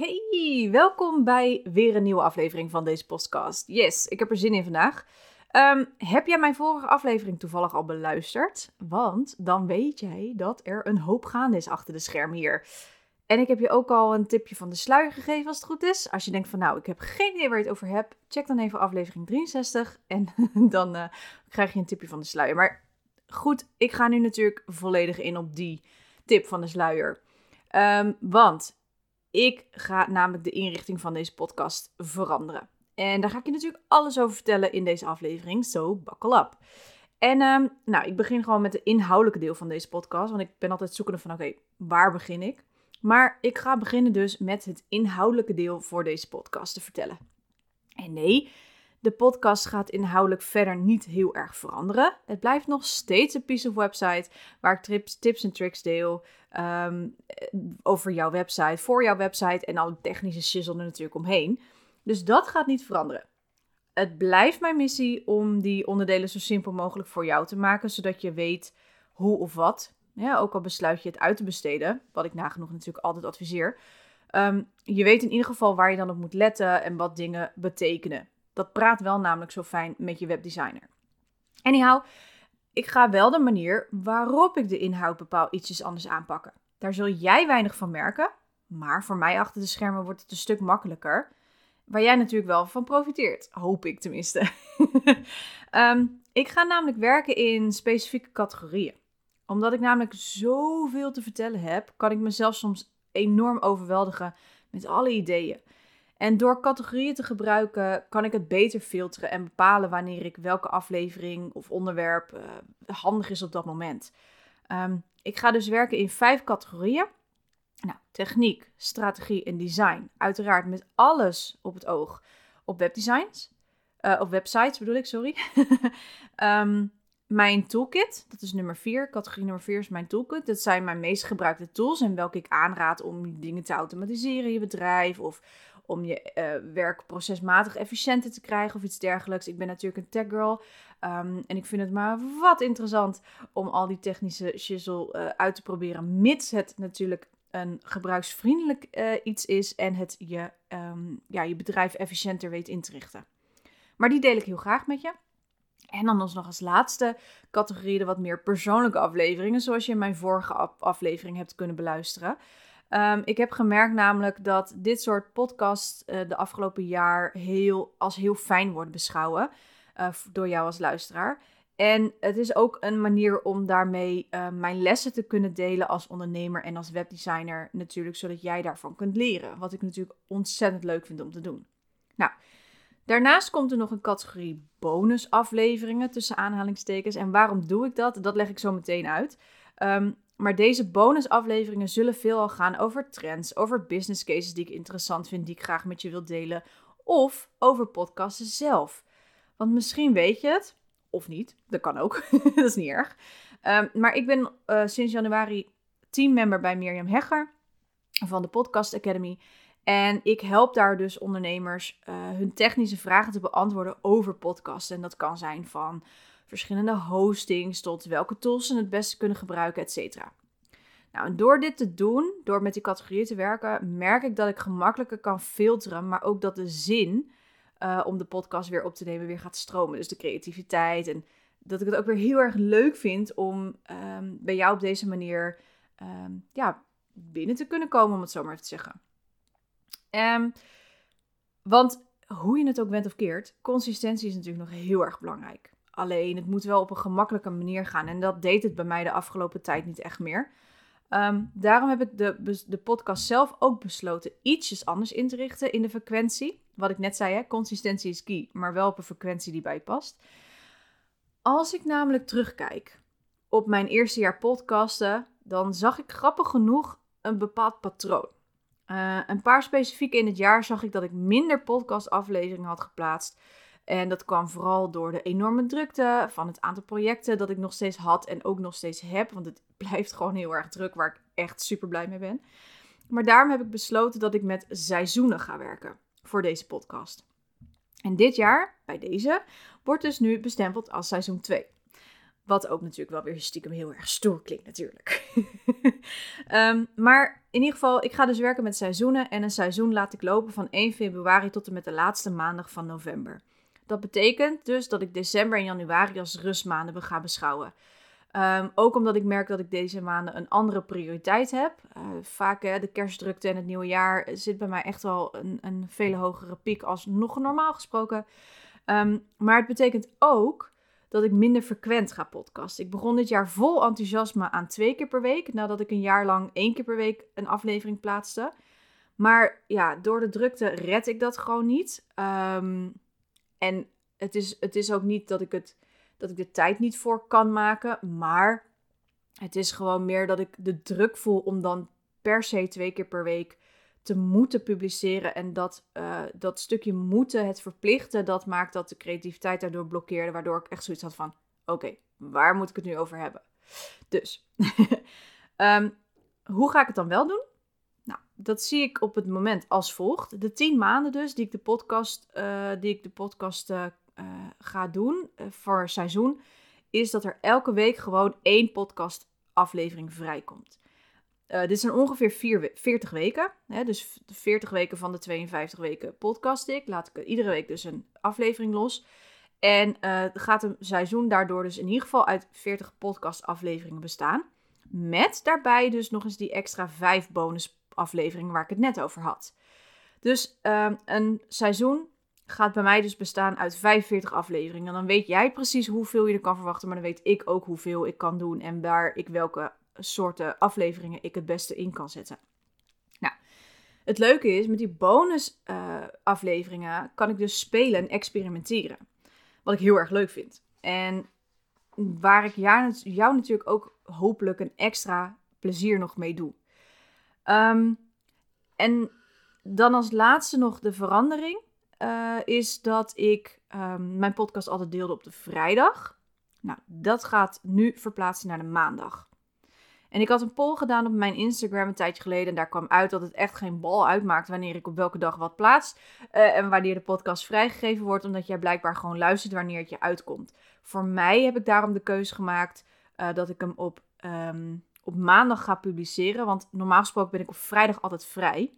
Hey, welkom bij weer een nieuwe aflevering van deze podcast. Yes, ik heb er zin in vandaag. Ehm, heb jij mijn vorige aflevering toevallig al beluisterd? Want dan weet jij dat er een hoop gaande is achter de schermen hier. En ik heb je ook al een tipje van de sluier gegeven als het goed is. Als je denkt van nou, ik heb geen idee waar je het over hebt, check dan even aflevering 63 en dan uh, krijg je een tipje van de sluier. Maar goed, ik ga nu natuurlijk volledig in op die tip van de sluier. Um, want ik ga namelijk de inrichting van deze podcast veranderen. En daar ga ik je natuurlijk alles over vertellen in deze aflevering, zo buckle up. En um, nou, ik begin gewoon met de inhoudelijke deel van deze podcast, want ik ben altijd zoekende van oké, waar begin ik? Maar ik ga beginnen dus met het inhoudelijke deel voor deze podcast te vertellen. En nee, de podcast gaat inhoudelijk verder niet heel erg veranderen. Het blijft nog steeds een piece of website waar ik tips, tips en tricks deel um, over jouw website, voor jouw website en alle technische shizzle er natuurlijk omheen. Dus dat gaat niet veranderen. Het blijft mijn missie om die onderdelen zo simpel mogelijk voor jou te maken, zodat je weet hoe of wat. Ja, ook al besluit je het uit te besteden, wat ik nagenoeg natuurlijk altijd adviseer. Um, je weet in ieder geval waar je dan op moet letten en wat dingen betekenen. Dat praat wel namelijk zo fijn met je webdesigner. Anyhow, ik ga wel de manier waarop ik de inhoud bepaal ietsjes anders aanpakken. Daar zul jij weinig van merken, maar voor mij achter de schermen wordt het een stuk makkelijker. Waar jij natuurlijk wel van profiteert, hoop ik tenminste. um, ik ga namelijk werken in specifieke categorieën. Omdat ik namelijk zoveel te vertellen heb, kan ik mezelf soms enorm overweldigen met alle ideeën. En door categorieën te gebruiken kan ik het beter filteren en bepalen wanneer ik welke aflevering of onderwerp uh, handig is op dat moment. Um, ik ga dus werken in vijf categorieën. Nou, techniek, strategie en design. Uiteraard met alles op het oog op webdesigns. Uh, op websites bedoel ik, sorry. um, mijn toolkit, dat is nummer 4. Categorie nummer 4 is mijn toolkit. Dat zijn mijn meest gebruikte tools en welke ik aanraad om dingen te automatiseren in je bedrijf of om je uh, werk efficiënter te krijgen of iets dergelijks. Ik ben natuurlijk een tech girl um, en ik vind het maar wat interessant om al die technische shizzle uh, uit te proberen, mits het natuurlijk een gebruiksvriendelijk uh, iets is en het je, um, ja, je bedrijf efficiënter weet in te richten. Maar die deel ik heel graag met je. En dan nog als laatste categorie de wat meer persoonlijke afleveringen, zoals je in mijn vorige aflevering hebt kunnen beluisteren. Um, ik heb gemerkt namelijk dat dit soort podcasts uh, de afgelopen jaar heel, als heel fijn wordt beschouwen uh, door jou als luisteraar. En het is ook een manier om daarmee uh, mijn lessen te kunnen delen als ondernemer en als webdesigner natuurlijk, zodat jij daarvan kunt leren. Wat ik natuurlijk ontzettend leuk vind om te doen. Nou, daarnaast komt er nog een categorie bonusafleveringen tussen aanhalingstekens. En waarom doe ik dat? Dat leg ik zo meteen uit. Um, maar deze bonusafleveringen zullen veelal gaan over trends, over business cases die ik interessant vind, die ik graag met je wil delen, of over podcasten zelf. Want misschien weet je het, of niet, dat kan ook, dat is niet erg. Um, maar ik ben uh, sinds januari teammember bij Mirjam Hegger van de Podcast Academy. En ik help daar dus ondernemers uh, hun technische vragen te beantwoorden over podcasten. En dat kan zijn van verschillende hostings tot welke tools ze het beste kunnen gebruiken, etc. Nou, en door dit te doen, door met die categorieën te werken, merk ik dat ik gemakkelijker kan filteren, maar ook dat de zin uh, om de podcast weer op te nemen weer gaat stromen. Dus de creativiteit en dat ik het ook weer heel erg leuk vind om um, bij jou op deze manier um, ja, binnen te kunnen komen, om het zo maar te zeggen. Um, want hoe je het ook bent of keert, consistentie is natuurlijk nog heel erg belangrijk. Alleen het moet wel op een gemakkelijke manier gaan. En dat deed het bij mij de afgelopen tijd niet echt meer. Um, daarom heb ik de, de podcast zelf ook besloten ietsjes anders in te richten in de frequentie. Wat ik net zei, hè, consistentie is key, maar wel op een frequentie die bij past. Als ik namelijk terugkijk op mijn eerste jaar podcasten, dan zag ik grappig genoeg een bepaald patroon. Uh, een paar specifiek in het jaar zag ik dat ik minder podcastafleveringen had geplaatst. En dat kwam vooral door de enorme drukte van het aantal projecten dat ik nog steeds had en ook nog steeds heb. Want het blijft gewoon heel erg druk, waar ik echt super blij mee ben. Maar daarom heb ik besloten dat ik met seizoenen ga werken voor deze podcast. En dit jaar, bij deze, wordt dus nu bestempeld als seizoen 2. Wat ook natuurlijk wel weer stiekem heel erg stoer klinkt natuurlijk. um, maar in ieder geval, ik ga dus werken met seizoenen. En een seizoen laat ik lopen van 1 februari tot en met de laatste maandag van november. Dat betekent dus dat ik december en januari als rustmaanden ga beschouwen. Ehm, ook omdat ik merk dat ik deze maanden een andere prioriteit heb. Uh, vaak hè, de kerstdrukte en het nieuwe jaar zit bij mij echt wel een, een vele hogere piek als nog normaal gesproken. Ehm, maar het betekent ook dat ik minder frequent ga podcasten. Ik begon dit jaar vol enthousiasme aan twee keer per week, nadat ik een jaar lang één keer per week een aflevering plaatste. Maar ja, door de drukte red ik dat gewoon niet. Ehm, en het is, het is ook niet dat ik, het, dat ik de tijd niet voor kan maken, maar het is gewoon meer dat ik de druk voel om dan per se twee keer per week te moeten publiceren. En dat, uh, dat stukje moeten, het verplichten, dat maakt dat de creativiteit daardoor blokkeerde. Waardoor ik echt zoiets had van: oké, waar moet ik het nu over hebben? Dus, um, hoe ga ik het dan wel doen? Dat zie ik op het moment als volgt. De tien maanden dus die ik de podcast, uh, die ik de podcast uh, ga doen voor seizoen, is dat er elke week gewoon één podcast aflevering vrijkomt. Dit zijn ongeveer vier, 40 weken. Hè, dus 40 weken van de 52 weken podcast ik. Laat ik iedere week dus een aflevering los. En gaat een seizoen daardoor dus in ieder geval uit 40 podcast afleveringen bestaan. Met daarbij dus nog eens die extra 5 bonus afleveringen waar ik het net over had. Dus uh, een seizoen gaat bij mij dus bestaan uit 45 afleveringen. Dan weet jij precies hoeveel je er kan verwachten, maar dan weet ik ook hoeveel ik kan doen en waar ik welke soorten afleveringen ik het beste in kan zetten. Nou, het leuke is, met die bonus uh, afleveringen kan ik dus spelen en experimenteren. Wat ik heel erg leuk vind. En waar ik jou natuurlijk ook hopelijk een extra plezier nog mee doe. Um, en dan als laatste nog de verandering. Uh, is dat ik um, mijn podcast altijd deelde op de vrijdag. Nou, dat gaat nu verplaatsen naar de maandag. En ik had een poll gedaan op mijn Instagram een tijdje geleden. En daar kwam uit dat het echt geen bal uitmaakt wanneer ik op welke dag wat plaats. Uh, en wanneer de podcast vrijgegeven wordt. Omdat jij blijkbaar gewoon luistert wanneer het je uitkomt. Voor mij heb ik daarom de keuze gemaakt uh, dat ik hem op, um, op maandag ga publiceren. Want normaal gesproken ben ik op vrijdag altijd vrij.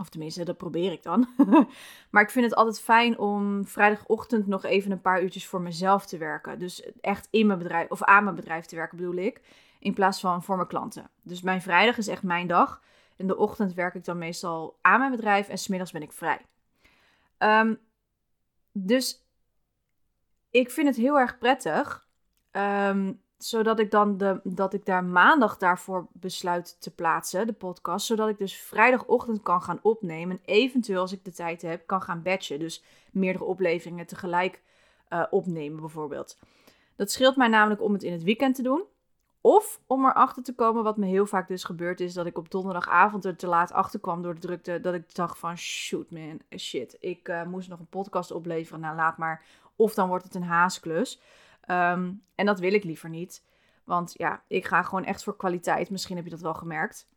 Of tenminste, dat probeer ik dan. maar ik vind het altijd fijn om vrijdagochtend nog even een paar uurtjes voor mezelf te werken. Dus echt in mijn bedrijf, of aan mijn bedrijf te werken bedoel ik in plaats van voor mijn klanten. Dus mijn vrijdag is echt mijn dag. In de ochtend werk ik dan meestal aan mijn bedrijf en smiddags ben ik vrij. Um, dus ik vind het heel erg prettig. Um, zodat ik dan de, dat ik daar maandag daarvoor besluit te plaatsen, de podcast. Zodat ik dus vrijdagochtend kan gaan opnemen. En eventueel, als ik de tijd heb, kan gaan batchen. Dus meerdere opleveringen tegelijk uh, opnemen, bijvoorbeeld. Dat scheelt mij namelijk om het in het weekend te doen. Of om erachter te komen, wat me heel vaak dus gebeurd is, dat ik op donderdagavond er te laat achter kwam door de drukte. Dat ik dacht van, shoot man, shit, ik uh, moest nog een podcast opleveren. Nou, laat maar. Of dan wordt het een haasklus. Um, en dat wil ik liever niet. Want ja, ik ga gewoon echt voor kwaliteit. Misschien heb je dat wel gemerkt.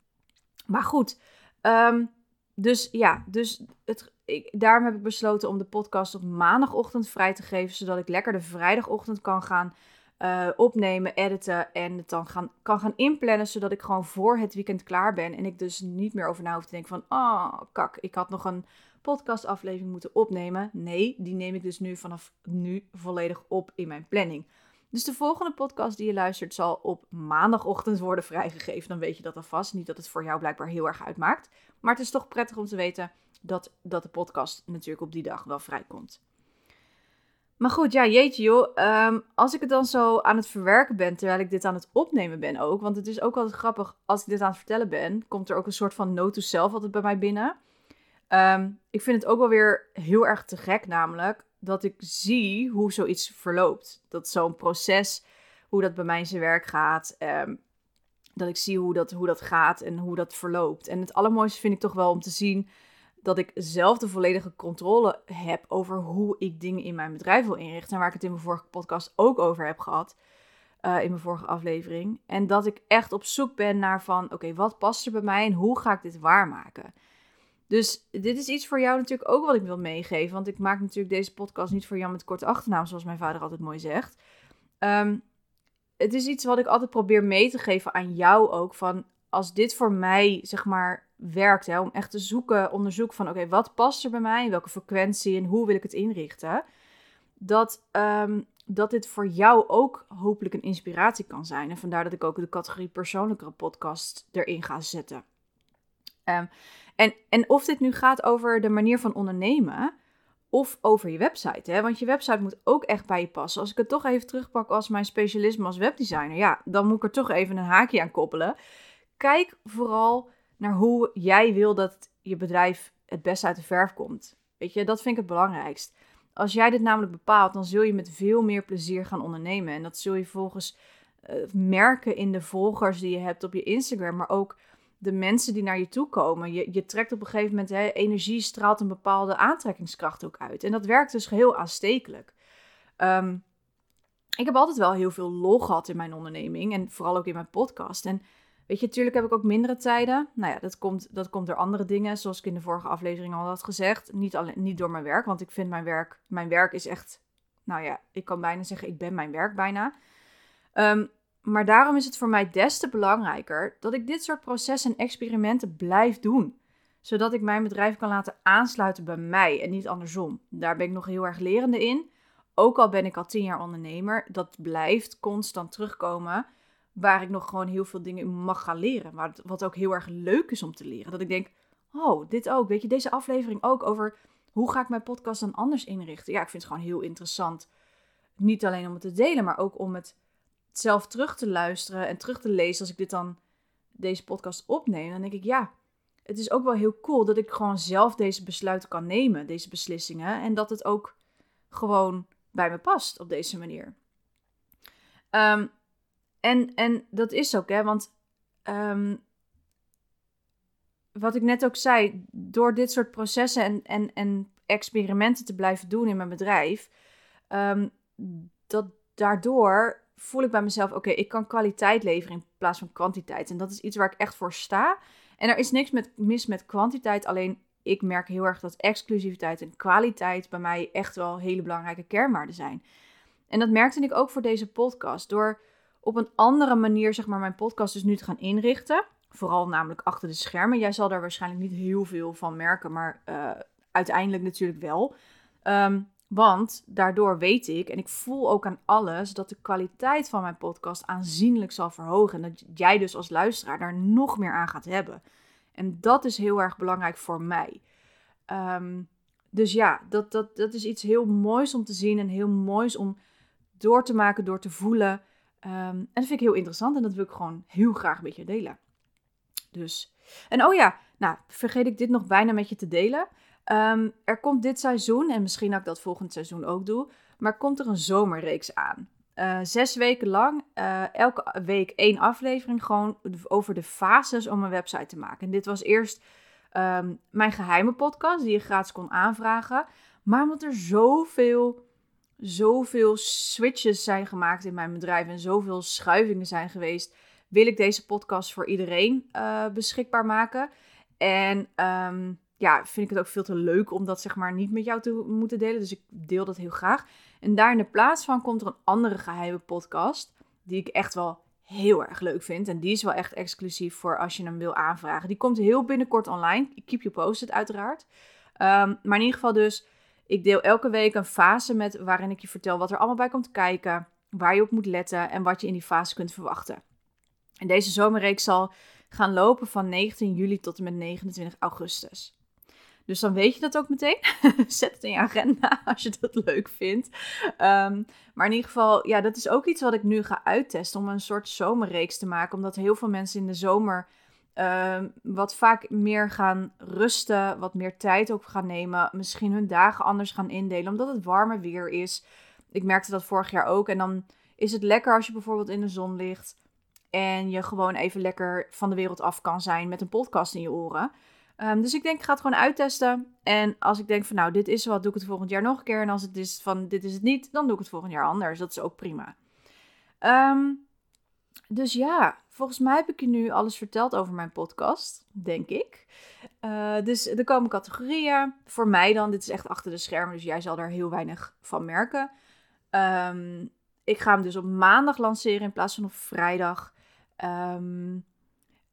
Maar goed, um, dus ja, dus het, daarom heb ik besloten om de podcast op maandagochtend vrij te geven. Zodat ik lekker de vrijdagochtend kan gaan uh, opnemen, editen en het dan gaan, kan gaan inplannen, zodat ik gewoon voor het weekend klaar ben. En ik dus niet meer over na hoef te denken van, oh kak, ik had nog een podcastaflevering moeten opnemen. Nee, die neem ik dus nu vanaf nu volledig op in mijn planning. Dus de volgende podcast die je luistert zal op maandagochtend worden vrijgegeven. Dan weet je dat alvast. Niet dat het voor jou blijkbaar heel erg uitmaakt. Maar het is toch prettig om te weten dat, dat de podcast natuurlijk op die dag wel vrijkomt. Maar goed, ja, jeetje joh. Um, als ik het dan zo aan het verwerken ben, terwijl ik dit aan het opnemen ben ook. Want het is ook altijd grappig, als ik dit aan het vertellen ben, komt er ook een soort van note to self altijd bij mij binnen. Um, ik vind het ook wel weer heel erg te gek namelijk, dat ik zie hoe zoiets verloopt. Dat zo'n proces, hoe dat bij mij in zijn werk gaat. Um, Dat ik zie hoe dat, hoe dat gaat en hoe dat verloopt. En het allermooiste vind ik toch wel om te zien dat ik zelf de volledige controle heb over hoe ik dingen in mijn bedrijf wil inrichten. En waar ik het in mijn vorige podcast ook over heb gehad. Eh, in mijn vorige aflevering. En dat ik echt op zoek ben naar van, oké, wat past er bij mij en hoe ga ik dit waarmaken? Dus dit is iets voor jou natuurlijk ook wat ik wil meegeven. Want ik maak natuurlijk deze podcast niet voor jou met korte achternaam, zoals mijn vader altijd mooi zegt. Um, het is iets wat ik altijd probeer mee te geven aan jou ook. Van als dit voor mij, zeg maar, werkt. Hè, om echt te zoeken, onderzoek van oké, wat past er bij mij? Welke frequentie en hoe wil ik het inrichten? Dat, um, dat dit voor jou ook hopelijk een inspiratie kan zijn. En vandaar dat ik ook de categorie persoonlijke podcast erin ga zetten. Um, en, en of dit nu gaat over de manier van ondernemen of over je website. Hè? Want je website moet ook echt bij je passen. Als ik het toch even terugpak als mijn specialisme als webdesigner, ja, dan moet ik er toch even een haakje aan koppelen. Kijk vooral naar hoe jij wil dat je bedrijf het best uit de verf komt. Weet je, dat vind ik het belangrijkst. Als jij dit namelijk bepaalt, dan zul je met veel meer plezier gaan ondernemen. En dat zul je volgens uh, merken in de volgers die je hebt op je Instagram, maar ook de mensen die naar je toe komen. Je, je trekt op een gegeven moment, hè, energie straalt een bepaalde aantrekkingskracht ook uit. En dat werkt dus heel aanstekelijk. Um, ik heb altijd wel heel veel lol gehad in mijn onderneming en vooral ook in mijn podcast. En weet je, natuurlijk heb ik ook mindere tijden. Nou ja, dat komt, dat komt door andere dingen, zoals ik in de vorige aflevering al had gezegd. Niet, alleen, niet door mijn werk, want ik vind mijn werk, mijn werk is echt, nou ja, ik kan bijna zeggen, ik ben mijn werk bijna. Um, maar daarom is het voor mij des te belangrijker dat ik dit soort processen en experimenten blijf doen. Zodat ik mijn bedrijf kan laten aansluiten bij mij en niet andersom. Daar ben ik nog heel erg lerende in. Ook al ben ik al tien jaar ondernemer, dat blijft constant terugkomen. Waar ik nog gewoon heel veel dingen in mag gaan leren. wat ook heel erg leuk is om te leren. Dat ik denk, oh, dit ook. Weet je, deze aflevering ook over hoe ga ik mijn podcast dan anders inrichten. Ja, ik vind het gewoon heel interessant. Niet alleen om het te delen, maar ook om het zelf terug te luisteren en terug te lezen als ik dit dan deze podcast opneem, dan denk ik ja, het is ook wel heel cool dat ik gewoon zelf deze besluiten kan nemen, deze beslissingen en dat het ook gewoon bij me past op deze manier. Um, en, en dat is ook, hè, want um, wat ik net ook zei, door dit soort processen en, en, en experimenten te blijven doen in mijn bedrijf, um, dat daardoor voel ik bij mezelf, oké, ik kan kwaliteit leveren in plaats van kwantiteit. En dat is iets waar ik echt voor sta. En er is niks met, mis met kwantiteit, alleen ik merk heel erg dat exclusiviteit en kwaliteit bij mij echt wel hele belangrijke kernwaarden zijn. En dat merkte ik ook voor deze podcast. Door op een andere manier, zeg maar, mijn podcast dus nu te gaan inrichten. Vooral namelijk achter de schermen. Jij zal daar waarschijnlijk niet heel veel van merken, maar uh, uiteindelijk natuurlijk wel. Um, want daardoor weet ik en ik voel ook aan alles dat de kwaliteit van mijn podcast aanzienlijk zal verhogen. En dat jij dus als luisteraar daar nog meer aan gaat hebben. En dat is heel erg belangrijk voor mij. Ehm, dus ja, dat, dat, dat is iets heel moois om te zien en heel moois om door te maken, door te voelen. Ehm, en dat vind ik heel interessant en dat wil ik gewoon heel graag met je delen. Dus, en oh ja, nou, vergeet ik dit nog bijna met je te delen. Um, er komt dit seizoen, en misschien dat ik dat volgend seizoen ook doe, maar komt er een zomerreeks aan. Uh, zes weken lang, uh, elke week één aflevering, gewoon over de fases om een website te maken. En dit was eerst um, mijn geheime podcast, die je gratis kon aanvragen. Maar omdat er zoveel, zoveel switches zijn gemaakt in mijn bedrijf en zoveel schuivingen zijn geweest, wil ik deze podcast voor iedereen uh, beschikbaar maken. En um, ja, vind ik het ook veel te leuk om dat zeg maar niet met jou te moeten delen. Dus ik deel dat heel graag. En daar in de plaats van komt er een andere geheime podcast. Die ik echt wel heel erg leuk vind. En die is wel echt exclusief voor als je hem wil aanvragen. Die komt heel binnenkort online. Ik keep you posted uiteraard. Um, maar in ieder geval dus, ik deel elke week een fase met waarin ik je vertel wat er allemaal bij komt kijken. Waar je op moet letten en wat je in die fase kunt verwachten. En deze zomerreeks zal gaan lopen van 19 juli tot en met 29 augustus. Dus dan weet je dat ook meteen. Zet het in je agenda als je dat leuk vindt. Um, maar in ieder geval, ja, dat is ook iets wat ik nu ga uittesten. Om een soort zomerreeks te maken. Omdat heel veel mensen in de zomer um, wat vaak meer gaan rusten. Wat meer tijd ook gaan nemen. Misschien hun dagen anders gaan indelen. Omdat het warmer weer is. Ik merkte dat vorig jaar ook. En dan is het lekker als je bijvoorbeeld in de zon ligt. En je gewoon even lekker van de wereld af kan zijn met een podcast in je oren. Ehm, dus ik denk, ik ga het gewoon uittesten. En als ik denk van nou, dit is wat, doe ik het volgend jaar nog een keer. En als het is van dit is het niet, dan doe ik het volgend jaar anders. Dat is ook prima. Ehm, dus ja, volgens mij heb ik je nu alles verteld over mijn podcast, denk ik. Uh, dus er komen categorieën. Voor mij dan, dit is echt achter de schermen, dus jij zal daar heel weinig van merken. Ehm, ik ga hem dus op maandag lanceren in plaats van op vrijdag. Um,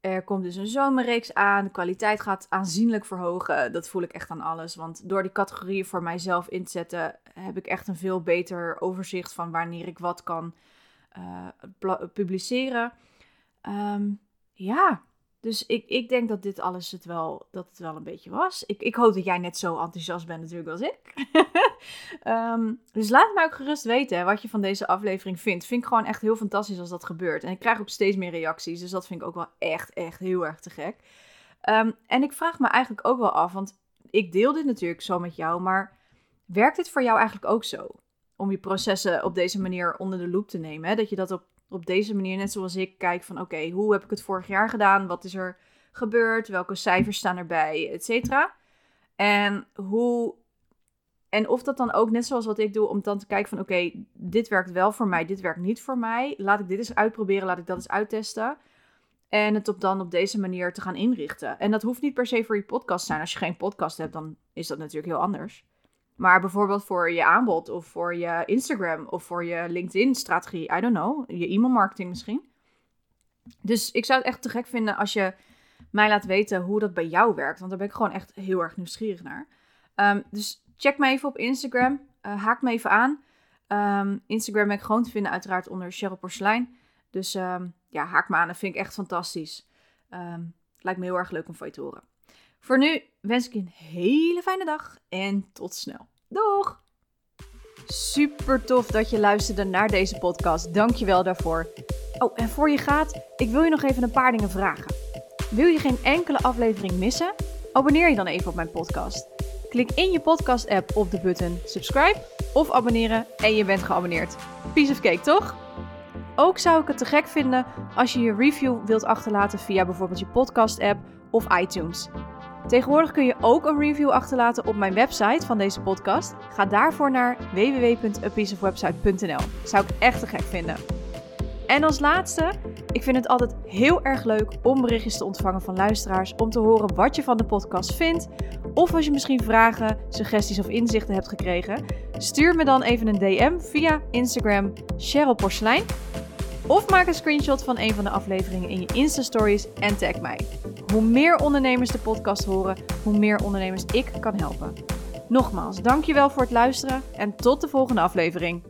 er komt dus een zomerreeks aan. De kwaliteit gaat aanzienlijk verhogen. Dat voel ik echt aan alles. Want door die categorieën voor mijzelf in te zetten, heb ik echt een veel beter overzicht van wanneer ik wat kan uh, publiceren. Um, ja, dus ik, ik denk dat dit alles het wel, dat het wel een beetje was. Ik, ik hoop dat jij net zo enthousiast bent natuurlijk als ik. um, dus laat mij ook gerust weten wat je van deze aflevering vindt. Vind ik gewoon echt heel fantastisch als dat gebeurt. En ik krijg ook steeds meer reacties. Dus dat vind ik ook wel echt, echt heel erg te gek. Um, en ik vraag me eigenlijk ook wel af, want ik deel dit natuurlijk zo met jou. Maar werkt dit voor jou eigenlijk ook zo? Om je processen op deze manier onder de loep te nemen. Hè? Dat je dat op op deze manier, net zoals ik, kijk van oké, hoe heb ik het vorig jaar gedaan? Wat is er gebeurd? Welke cijfers staan erbij? Et cetera. En hoe. En of dat dan ook net zoals wat ik doe, om dan te kijken van oké, dit werkt wel voor mij, dit werkt niet voor mij. Laat ik dit eens uitproberen, laat ik dat eens uittesten. En het op dan op deze manier te gaan inrichten. En dat hoeft niet per se voor je podcast te zijn. Als je geen podcast hebt, dan is dat natuurlijk heel anders. Maar bijvoorbeeld voor je aanbod of voor je Instagram of voor je LinkedIn-strategie, I don't know, je e-mailmarketing misschien. Dus ik zou het echt te gek vinden als je mij laat weten hoe dat bij jou werkt, want daar ben ik gewoon echt heel erg nieuwsgierig naar. Um, dus check me even op Instagram, uh, haak me even aan. Um, Instagram ben ik gewoon te vinden uiteraard onder Cheryl Porselein. Dus um, ja, haak me aan, dat vind ik echt fantastisch. lijkt me heel erg leuk om van je te horen. Voor nu wens ik je een hele fijne dag en tot snel. Doeg! Super tof dat je luisterde naar deze podcast. Dank je wel daarvoor. Oh, en voor je gaat, ik wil je nog even een paar dingen vragen. Wil je geen enkele aflevering missen? Abonneer je dan even op mijn podcast. Klik in je podcast-app op de button subscribe of abonneren en je bent geabonneerd. Piece of cake, toch? Ook zou ik het te gek vinden als je je review wilt achterlaten via bijvoorbeeld je podcast-app of iTunes. Tegenwoordig kun je ook een review achterlaten op mijn website van deze podcast. Ga daarvoor naar www.apieceofwebsite.nl. Zou ik echt te gek vinden. En als laatste, ik vind het altijd heel erg leuk om berichtjes te ontvangen van luisteraars om te horen wat je van de podcast vindt. Of als je misschien vragen, suggesties of inzichten hebt gekregen, stuur me dan even een DM via Instagram Cheryl Porselein. Of maak een screenshot van een van de afleveringen in je Insta-stories en tag mij. Hoe meer ondernemers de podcast horen, hoe meer ondernemers ik kan helpen. Nogmaals, dankjewel voor het luisteren en tot de volgende aflevering.